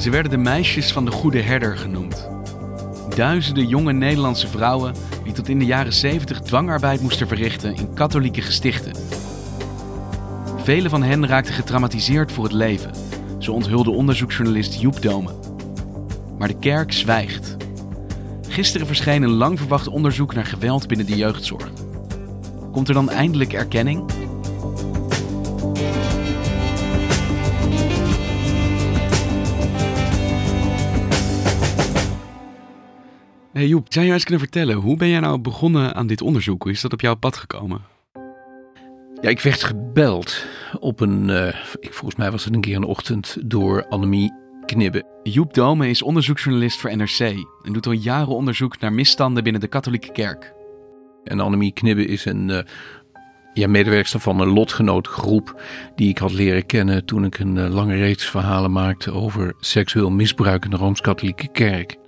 Ze werden de meisjes van de Goede Herder genoemd. Duizenden jonge Nederlandse vrouwen die tot in de jaren 70 dwangarbeid moesten verrichten in katholieke gestichten. Velen van hen raakten getraumatiseerd voor het leven, zo onthulde onderzoeksjournalist Joep Dome. Maar de kerk zwijgt. Gisteren verscheen een lang verwacht onderzoek naar geweld binnen de jeugdzorg. Komt er dan eindelijk erkenning? Hey Joep, zou je eens kunnen vertellen, hoe ben jij nou begonnen aan dit onderzoek? Hoe is dat op jouw pad gekomen? Ja, ik werd gebeld op een, eh, ik, volgens mij was het een keer een ochtend, door Annemie Knibbe. Joep Dome is onderzoeksjournalist voor NRC en doet al jaren onderzoek naar misstanden binnen de katholieke kerk. En Annemie Knibbe is een uh, ja, medewerkster van een lotgenootgroep die ik had leren kennen toen ik een uh, lange reeks verhalen maakte over seksueel misbruik in de Rooms-Katholieke Kerk.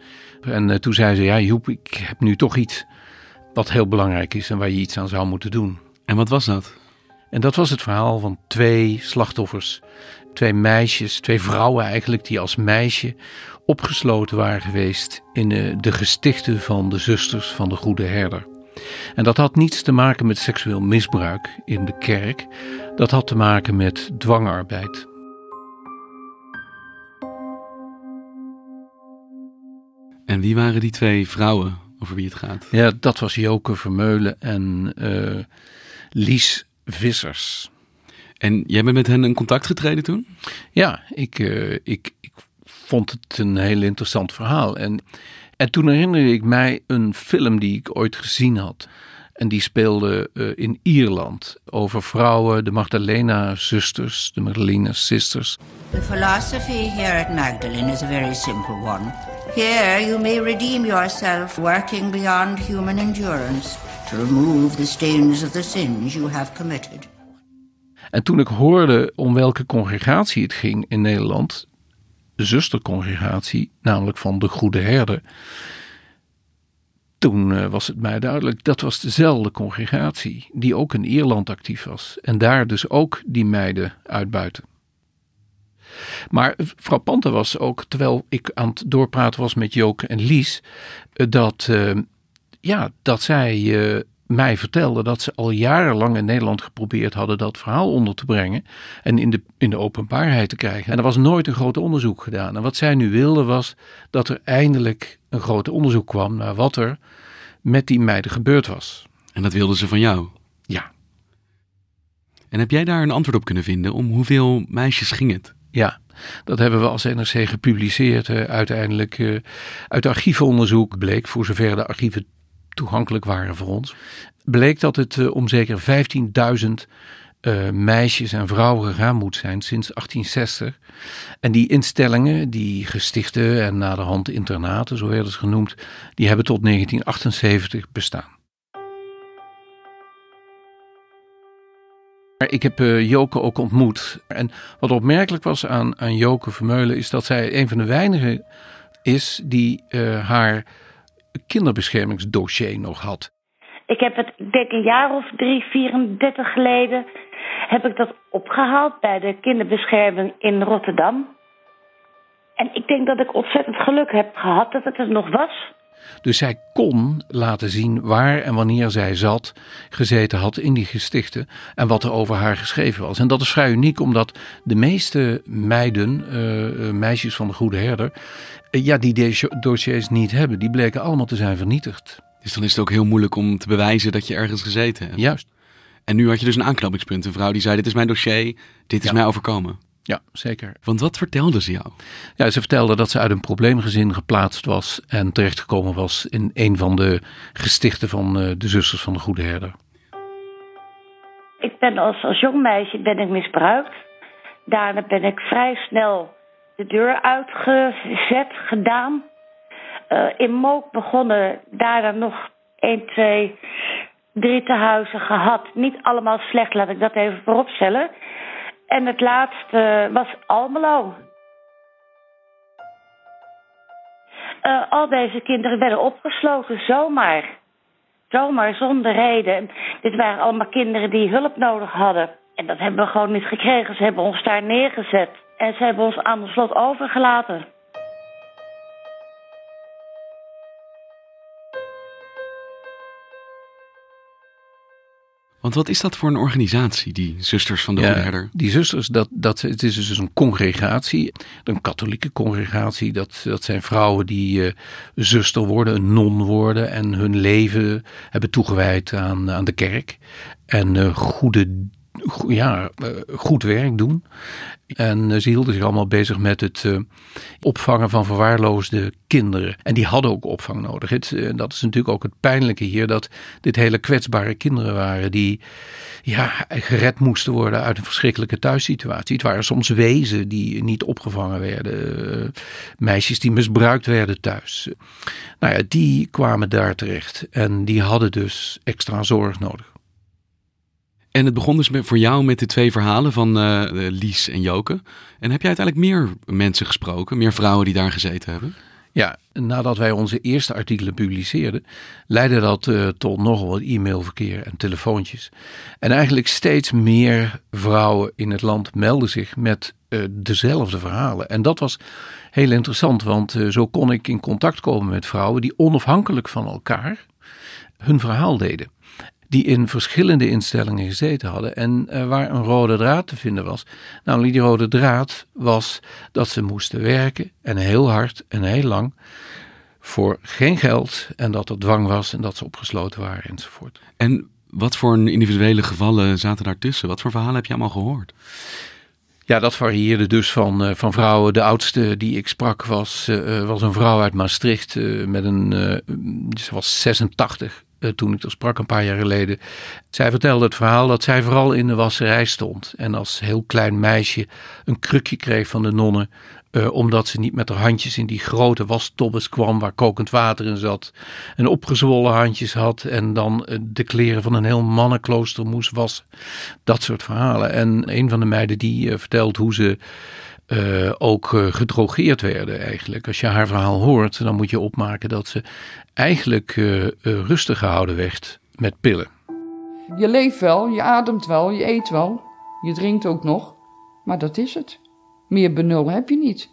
En uh, toen zei ze, ja Joep, ik heb nu toch iets wat heel belangrijk is en waar je iets aan zou moeten doen. En wat was dat? En dat was het verhaal van twee slachtoffers. Twee meisjes, twee vrouwen eigenlijk, die als meisje opgesloten waren geweest in uh, de gestichten van de zusters van de Goede Herder. En dat had niets te maken met seksueel misbruik in de kerk. Dat had te maken met dwangarbeid. En wie waren die twee vrouwen over wie het gaat? Ja, dat was Joke Vermeulen en uh, Lies Vissers. En jij bent met hen in contact getreden toen? Ja, ik, uh, ik, ik vond het een heel interessant verhaal. En, en toen herinnerde ik mij een film die ik ooit gezien had. En die speelde uh, in Ierland over vrouwen, de Magdalena-zusters, de Magdalena-sisters. The philosophy here at Magdalene is a very simple one. Here you may redeem yourself, working beyond human endurance, to remove the stains of the sins you have committed. En toen ik hoorde om welke congregatie het ging in Nederland, de zustercongregatie, namelijk van de Goede Herder, toen uh, was het mij duidelijk dat was dezelfde congregatie die ook in Ierland actief was en daar dus ook die meiden uitbuiten. Maar frappante was ook, terwijl ik aan het doorpraten was met Joke en Lies, dat, uh, ja, dat zij uh, mij vertelden dat ze al jarenlang in Nederland geprobeerd hadden dat verhaal onder te brengen en in de, in de openbaarheid te krijgen. En er was nooit een groot onderzoek gedaan. En wat zij nu wilden was dat er eindelijk een groot onderzoek kwam naar wat er met die meiden gebeurd was. En dat wilden ze van jou? Ja. En heb jij daar een antwoord op kunnen vinden? Om hoeveel meisjes ging het? Ja, dat hebben we als NRC gepubliceerd. Uh, uiteindelijk uh, uit archiefonderzoek bleek, voor zover de archieven toegankelijk waren voor ons, bleek dat het uh, om zeker 15.000 uh, meisjes en vrouwen gegaan moet zijn sinds 1860. En die instellingen, die gestichten en naderhand internaten, zo werd het genoemd, die hebben tot 1978 bestaan. Ik heb uh, Joke ook ontmoet. En wat opmerkelijk was aan, aan Joke Vermeulen is dat zij een van de weinigen is die uh, haar kinderbeschermingsdossier nog had. Ik heb het, ik denk een jaar of drie, 34 geleden, heb ik dat opgehaald bij de kinderbescherming in Rotterdam. En ik denk dat ik ontzettend geluk heb gehad dat het er nog was. Dus zij kon laten zien waar en wanneer zij zat, gezeten had in die gestichten en wat er over haar geschreven was. En dat is vrij uniek, omdat de meeste meiden, uh, meisjes van de Goede Herder, uh, ja, die dossiers niet hebben. Die bleken allemaal te zijn vernietigd. Dus dan is het ook heel moeilijk om te bewijzen dat je ergens gezeten hebt. Juist. En nu had je dus een aanknopingspunt. Een vrouw die zei: Dit is mijn dossier, dit is Ja. mij overkomen. Ja, zeker. Want wat vertelde ze jou? Ja, ze vertelde dat ze uit een probleemgezin geplaatst was en terechtgekomen was in een van de gestichten van uh, de zusters van de Goede Herder. Ik ben als, als jong meisje ben ik misbruikt. Daarna ben ik vrij snel de deur uitgezet, gedaan. Uh, in Mook begonnen, daarna nog 1, 2, drie te huizen gehad. Niet allemaal slecht, laat ik dat even vooropstellen. En het laatste was Almelo. Uh, al deze kinderen werden opgesloten, zomaar. Zomaar, zonder reden. Dit waren allemaal kinderen die hulp nodig hadden. En dat hebben we gewoon niet gekregen. Ze hebben ons daar neergezet. En ze hebben ons aan de slot overgelaten. Want wat is dat voor een organisatie, die Zusters van de Goede Herder? Die zusters, dat, dat, het is dus een congregatie, een katholieke congregatie. Dat, dat zijn vrouwen die uh, zuster worden, een non worden en hun leven hebben toegewijd aan, aan de kerk. En uh, goede ja, eh, goed werk doen. En eh, ze hielden zich allemaal bezig met het eh, opvangen van verwaarloosde kinderen. En die hadden ook opvang nodig. Dat is natuurlijk ook het pijnlijke hier, dat dit hele kwetsbare kinderen waren die ja, gered moesten worden uit een verschrikkelijke thuissituatie. Het waren soms wezen die niet opgevangen werden, meisjes die misbruikt werden thuis. Nou ja, die kwamen daar terecht en die hadden dus extra zorg nodig. En het begon dus voor jou met de twee verhalen van uh, Lies en Joke. En heb jij uiteindelijk meer mensen gesproken, meer vrouwen die daar gezeten hebben? Ja, nadat wij onze eerste artikelen publiceerden, leidde dat uh, tot nogal wat e-mailverkeer en telefoontjes. En eigenlijk steeds meer vrouwen in het land melden zich met dezelfde verhalen. En dat was heel interessant, want zo kon ik in contact komen met vrouwen die onafhankelijk van elkaar hun verhaal deden die in verschillende instellingen gezeten hadden en uh, waar een rode draad te vinden was. Namelijk die rode draad was dat ze moesten werken en heel hard en heel lang voor geen geld en dat er dwang was en dat ze opgesloten waren enzovoort. En wat voor individuele gevallen zaten daartussen? Wat voor verhalen heb je allemaal gehoord? Ja, dat varieerde dus van, uh, van vrouwen. De oudste die ik sprak was, uh, was een vrouw uit Maastricht met een, ze was 86 eh, toen ik er sprak een paar jaar geleden. Zij vertelde het verhaal dat zij vooral in de wasserij stond. En als heel klein meisje een krukje kreeg van de nonnen. Uh, omdat ze niet met haar handjes in die grote wastobbes kwam waar kokend water in zat. En opgezwollen handjes had en dan uh, de kleren van een heel mannenklooster moest wassen. Dat soort verhalen. En een van de meiden die uh, vertelt hoe ze uh, ook uh, gedrogeerd werden eigenlijk. Als je haar verhaal hoort, dan moet je opmaken dat ze eigenlijk uh, rustig gehouden werd met pillen. Je leeft wel, je ademt wel, je eet wel, je drinkt ook nog, maar dat is het. Meer benul heb je niet.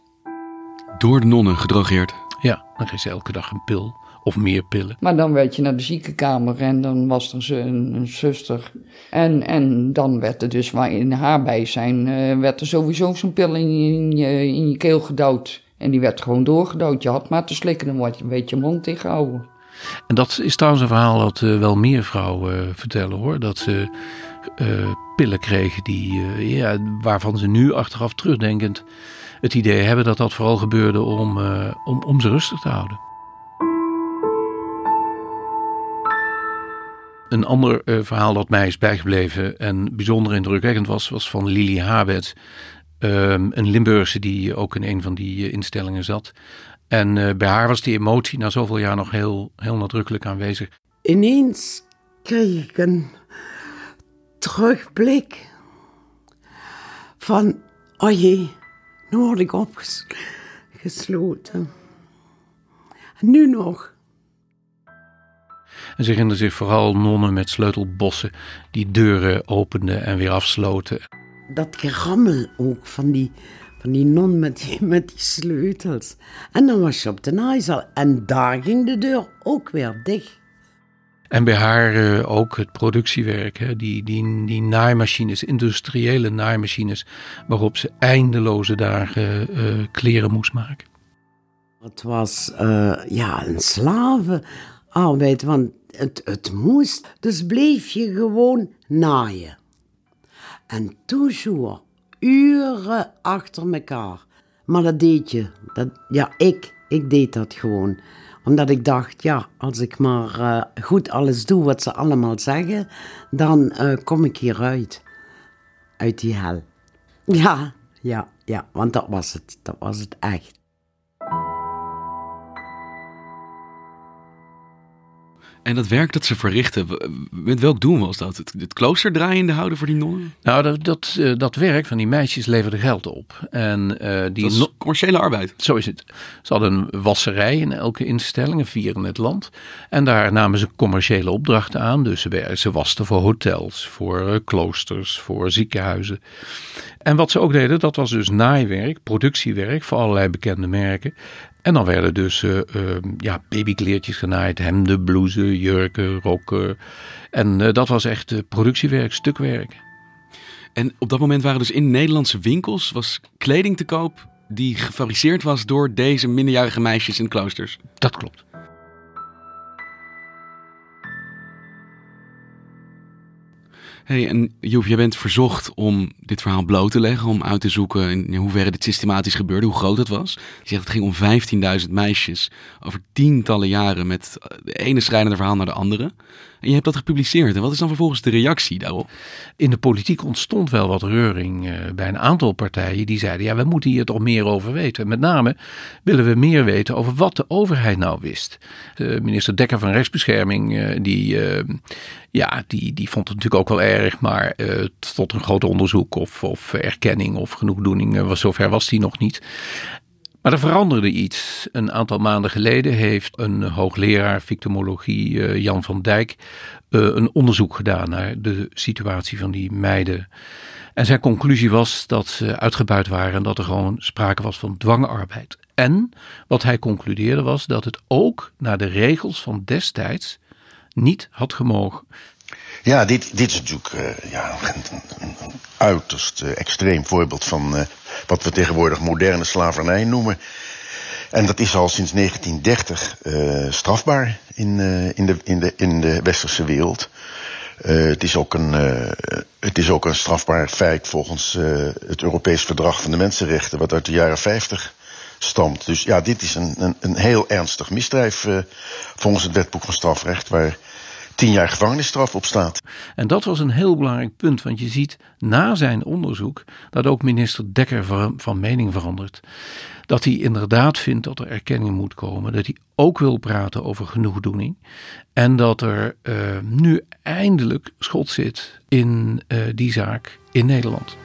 Door de nonnen gedrogeerd? Ja, dan geeft ze elke dag een pil of meer pillen. Maar dan werd je naar de ziekenkamer en dan was er een, een zuster. En, en dan werd er dus, waar in haar bijzijn, uh, werd er sowieso zo'n pil in, in, je, in je keel gedouwd. En die werd gewoon doorgedouwd. Je had maar te slikken, dan word je een beetje mond dichtgehouden. En dat is trouwens een verhaal dat uh, wel meer vrouwen uh, vertellen hoor. Dat ze uh, pillen kregen die, ja, waarvan ze nu achteraf terugdenkend het idee hebben dat dat vooral gebeurde om, om, om ze rustig te houden. Een ander uh, verhaal dat mij is bijgebleven en bijzonder indrukwekkend was, was van Lili Habet. Um, een Limburgse die ook in een van die uh, instellingen zat. En uh, bij haar was die emotie na zoveel jaar nog heel, heel nadrukkelijk aanwezig. Ineens kreeg ik een terugblik van, oh jee, nu word ik opgesloten. En nu nog. En ze herinnerde zich vooral nonnen met sleutelbossen die deuren openden en weer afsloten. Dat gerammel ook van die, van die non met die, met die sleutels. En dan was je op de naaizaal en daar ging de deur ook weer dicht. En bij haar uh, ook het productiewerk, hè? Die, die, die naaimachines, industriële naaimachines, waarop ze eindeloze dagen uh, kleren moest maken. Het was uh, ja, een slavenarbeid, want het, het moest. Dus bleef je gewoon naaien. En toujours, uren achter elkaar. Maar dat deed je. Ja, ik, ik deed dat gewoon. Omdat ik dacht, ja, als ik maar eh, goed alles doe wat ze allemaal zeggen, dan eh, kom ik hieruit. Uit die hel. Ja, ja, ja, want dat was het. Dat was het echt. En dat werk dat ze verrichten, met welk doel was dat? Het, het klooster draaiende houden voor die nonnen? Nou, dat, dat, eh, dat werk van die meisjes leverde geld op. En, uh, die dat is commerciële arbeid. Zo is het. Ze hadden een wasserij in elke instelling, vier in het land. En daar namen ze commerciële opdrachten aan. Dus ze, ze wasten voor hotels, voor uh, kloosters, voor ziekenhuizen. En wat ze ook deden, dat was dus naaiwerk, productiewerk voor allerlei bekende merken. En dan werden dus uh, uh, ja, babykleertjes genaaid, hemden, blouses, jurken, rokken. En uh, dat was echt productiewerk, stukwerk. En op dat moment waren dus in Nederlandse winkels was kleding te koop die gefabriceerd was door deze minderjarige meisjes in kloosters. Dat klopt. Hey, en Joep, jij bent verzocht om dit verhaal bloot te leggen, om uit te zoeken in hoeverre dit systematisch gebeurde, hoe groot het was. Je zegt het ging om 15.000 meisjes over tientallen jaren met de ene schrijnende verhaal naar de andere. En je hebt dat gepubliceerd. En wat is dan vervolgens de reactie daarop? In de politiek ontstond wel wat reuring uh, bij een aantal partijen die zeiden: ja, we moeten hier toch meer over weten. Met name willen we meer weten over wat de overheid nou wist. De minister Dekker van Rechtsbescherming, uh, die, ja, die, die vond het natuurlijk ook wel erg, maar tot een groot onderzoek of, of erkenning of genoegdoening, was, zover was die nog niet. Maar er veranderde iets. Een aantal maanden geleden heeft een hoogleraar victimologie, Jan van Dijk, een onderzoek gedaan naar de situatie van die meiden. En zijn conclusie was dat ze uitgebuit waren en dat er gewoon sprake was van dwangarbeid. En wat hij concludeerde was dat het ook naar de regels van destijds niet had gemogen. Ja, dit, dit is natuurlijk uh, ja, een, een, uiterst extreem voorbeeld van wat we tegenwoordig moderne slavernij noemen. En dat is al sinds 1930 strafbaar in, in, de, in, de, in de westerse wereld. het, is ook een, het is ook een strafbaar feit volgens het Europees Verdrag van de Mensenrechten, wat uit de jaren 50 stamt. Dus ja, dit is een, een, een heel ernstig misdrijf volgens het wetboek van strafrecht, waar tien jaar gevangenisstraf op staat. En dat was een heel belangrijk punt, want je ziet na zijn onderzoek dat ook minister Dekker van mening verandert. Dat hij inderdaad vindt dat er erkenning moet komen, dat hij ook wil praten over genoegdoening en dat er uh, nu eindelijk schot zit in uh, die zaak in Nederland.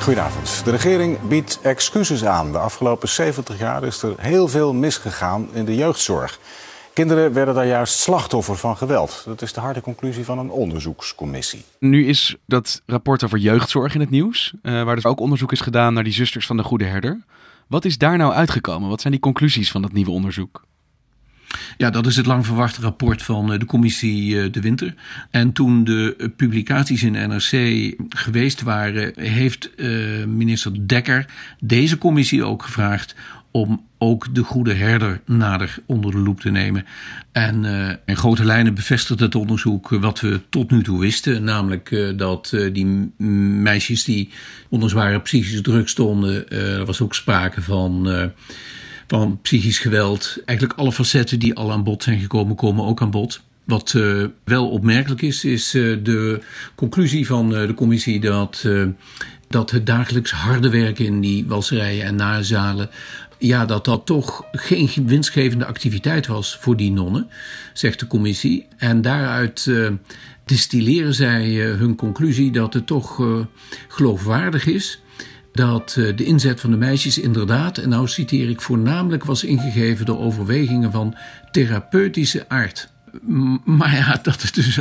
Goedenavond. De regering biedt excuses aan. De afgelopen 70 jaar is er heel veel misgegaan in de jeugdzorg. Kinderen werden daar juist slachtoffer van geweld. Dat is de harde conclusie van een onderzoekscommissie. Nu is dat rapport over jeugdzorg in het nieuws, uh, waar dus ook onderzoek is gedaan naar die zusters van de Goede Herder. Wat is daar nou uitgekomen? Wat zijn die conclusies van dat nieuwe onderzoek? Ja, dat is het lang verwachte rapport van de commissie De Winter. En toen de publicaties in NRC geweest waren, heeft minister Dekker deze commissie ook gevraagd om ook de goede herder nader onder de loep te nemen. En in grote lijnen bevestigt het onderzoek wat we tot nu toe wisten. Namelijk uh, dat uh, die meisjes die onder zware psychische druk stonden, er was ook sprake van, van psychisch geweld. Eigenlijk alle facetten die al aan bod zijn gekomen, komen ook aan bod. Wat wel opmerkelijk is, is de conclusie van de commissie dat, dat het dagelijks harde werken in die wasserijen en nazalen ja, dat dat toch geen winstgevende activiteit was voor die nonnen, zegt de commissie. En daaruit uh, distilleren zij uh, hun conclusie dat het toch uh, geloofwaardig is dat de inzet van de meisjes inderdaad, en nou citeer ik voornamelijk, was ingegeven door overwegingen van therapeutische aard. Maar ja, dat het dus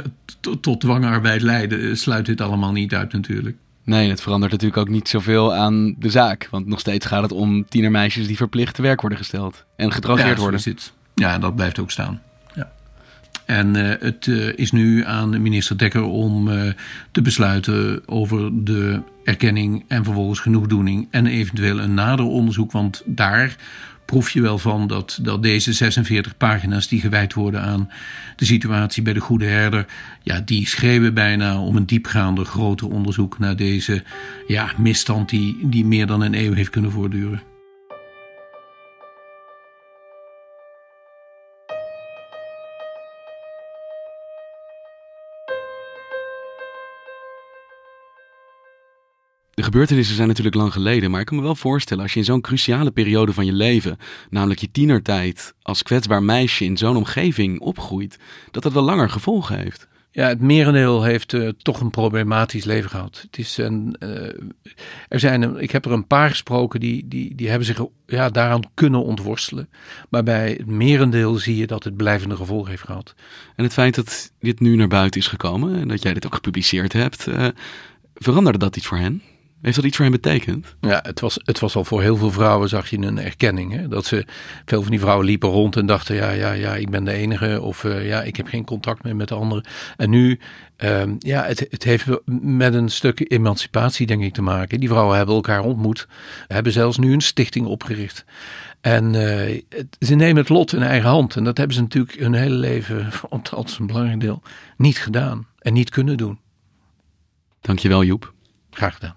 tot dwangarbeid leidde, sluit dit allemaal niet uit natuurlijk. Nee, het verandert natuurlijk ook niet zoveel aan de zaak. Want nog steeds gaat het om tienermeisjes die verplicht te werk worden gesteld. En gedrogeerd ja, worden. Zit. Ja, dat blijft ook staan. Ja. En uh, het uh, is nu aan minister Dekker om uh, te besluiten over de erkenning en vervolgens genoegdoening. En eventueel een nader onderzoek. Want daar proef je wel van dat, dat deze 46 pagina's die gewijd worden aan de situatie bij de Goede Herder, ja, die schreeuwen bijna om een diepgaander, groter onderzoek naar deze ja, misstand die, die meer dan een eeuw heeft kunnen voortduren. De gebeurtenissen zijn natuurlijk lang geleden, maar ik kan me wel voorstellen als je in zo'n cruciale periode van je leven, namelijk je tienertijd, als kwetsbaar meisje in zo'n omgeving opgroeit, dat dat wel langer gevolgen heeft. Ja, het merendeel heeft uh, toch een problematisch leven gehad. Het is een, uh, er zijn, een, ik heb er een paar gesproken die, die, die hebben zich ja, daaraan kunnen ontworstelen. Maar bij het merendeel zie je dat het blijvende gevolgen heeft gehad. En het feit dat dit nu naar buiten is gekomen en dat jij dit ook gepubliceerd hebt, uh, veranderde dat iets voor hen? Heeft dat iets voor hen betekend? Ja, het was, het was al voor heel veel vrouwen, zag je een erkenning. Hè? Dat ze, veel van die vrouwen liepen rond en dachten, ja, ja, ja, ik ben de enige. Of uh, ja, ik heb geen contact meer met de anderen. En nu, um, ja, het, het heeft met een stuk emancipatie, denk ik, te maken. Die vrouwen hebben elkaar ontmoet. Hebben zelfs nu een stichting opgericht. En uh, het, ze nemen het lot in eigen hand. En dat hebben ze natuurlijk hun hele leven, althans een belangrijk deel, niet gedaan. En niet kunnen doen. Dankjewel Joep. Graag gedaan.